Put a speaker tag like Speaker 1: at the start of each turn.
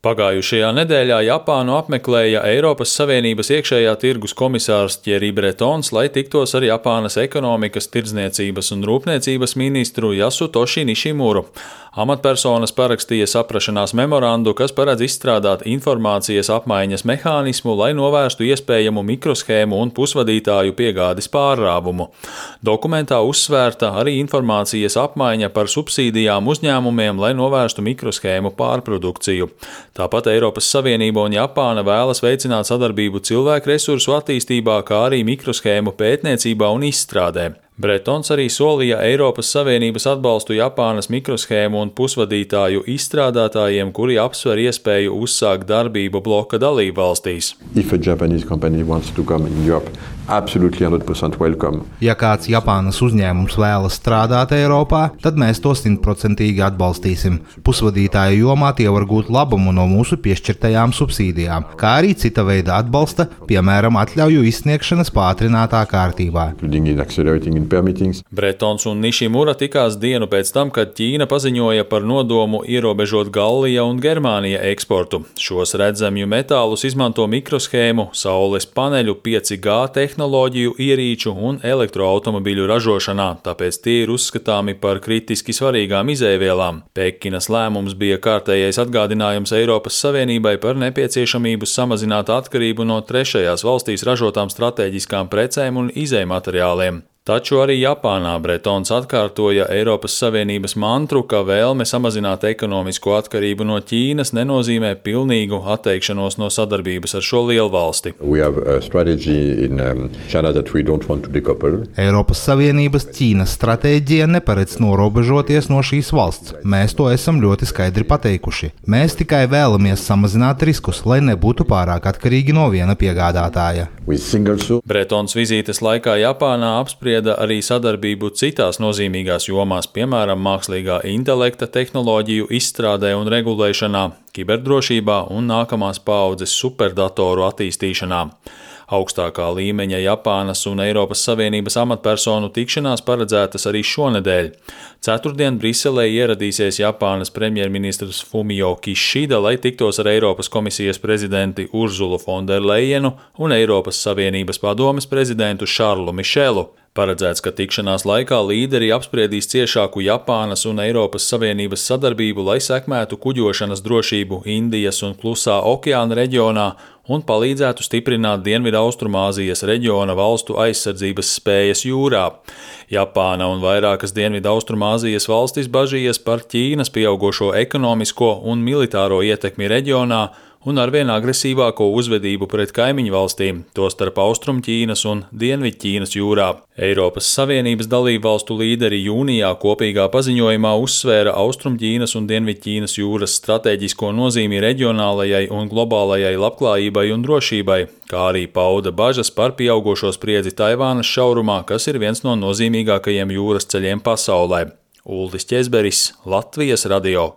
Speaker 1: Pagājušajā nedēļā Japānu apmeklēja Eiropas Savienības iekšējā tirgus komisārs Thierry Bretons, lai tiktos ar Japānas ekonomikas, tirdzniecības un rūpniecības ministru Jasutoshi Nishimuru. Amatpersonas parakstīja saprašanās memorandu, kas paredz izstrādāt informācijas apmaiņas mehānismu, lai novērstu iespējamu mikroshēmu un pusvadītāju piegādes pārrāvumu. Dokumentā uzsvērta arī informācijas apmaiņa par subsīdijām uzņēmumiem, lai novērstu mikroshēmu pārprodukciju. Tāpat Eiropas Savienība un Japāna vēlas veicināt sadarbību cilvēku resursu attīstībā, kā arī mikroshēmu pētniecībā un izstrādē. Bretons arī solīja Eiropas Savienības atbalstu Japānas mikroshēmu un pusvadītāju izstrādātājiem, kuri apsver iespēju uzsākt darbību bloka dalību valstīs.
Speaker 2: Ja kāds Japānas uzņēmums vēlas strādāt Eiropā, tad mēs to simtprocentīgi atbalstīsim. Pusvadītāju jomā tie var gūt labumu no mūsu piešķirtajām subsīdijām, kā arī cita veida atbalsta, piemēram, atļauju izsniegšanas pātrinātā kārtībā.
Speaker 1: Bretons un Nišimura tikās dienu pēc tam, kad Ķīna paziņoja par nodomu ierobežot Gallija un Germānija eksportu. Šos redzamju metālus izmanto mikroshēmu, saules paneļu, 5G tehnoloģiju, ierīču un elektroautomobiļu ražošanā, tāpēc tie ir uzskatāmi par kritiski svarīgām izēvielām. Pekinas lēmums bija kārtējais atgādinājums Eiropas Savienībai par nepieciešamību samazināt atkarību no trešajās valstīs ražotām strateģiskām precēm un izējumateriāliem. Taču arī Japānā Bretons atkārtoja Eiropas Savienības mantru, ka vēlme samazināt ekonomisko atkarību no Ķīnas nenozīmē pilnīgu atteikšanos no sadarbības ar šo lielvalsti.
Speaker 2: Um, Eiropas Savienības Ķīnas stratēģija neparedz norobežoties no šīs valsts. Mēs to esam ļoti skaidri pateikuši. Mēs tikai vēlamies samazināt riskus, lai nebūtu pārāk atkarīgi no viena piegādātāja.
Speaker 1: Bretons vizītes laikā Japānā apsprieda apsprieda arī sadarbību citās nozīmīgās jomās, piemēram, mākslīgā intelekta tehnoloģiju izstrādē un regulēšanā, kiberdrošībā un nākamās paudzes superdatoru attīstīšanā. Augstākā līmeņa Japānas un Eiropas Savienības amatpersonu tikšanās paredzētas arī šonadēļ. Ceturtdien Briselē ieradīsies Japānas premjerministrs Fumio Kishida, lai tiktos ar Eiropas komisijas prezidenti Urzulu Fonderleinu un Eiropas Savienības padomes prezidentu Šarlu Mišelu. Paredzēts, ka tikšanās laikā līderi apspriedīs ciešāku Japānas un Eiropas Savienības sadarbību, lai sekmētu kuģošanas drošību Indijas un Klusā okeāna reģionā un palīdzētu stiprināt Dienvidu-Austrumāzijas reģiona valstu aizsardzības spējas jūrā. Japāna un vairākas Dienvidu-Austrumāzijas valstis bažījies par Ķīnas pieaugušo ekonomisko un militāro ietekmi reģionā un arvien agresīvāko uzvedību pret kaimiņu valstīm, tostarp Austrumķīnas un Dienvidķīnas jūrā. Eiropas Savienības dalību valstu līderi jūnijā kopīgā paziņojumā uzsvēra Austrumķīnas un Dienvidķīnas jūras stratēģisko nozīmi reģionālajai un globālajai labklājībai un drošībai, kā arī pauda bažas par pieaugušo spriedzi Taivānas šaurumā, kas ir viens no nozīmīgākajiem jūras ceļiem pasaulē. Uldis Česberis, Latvijas radio.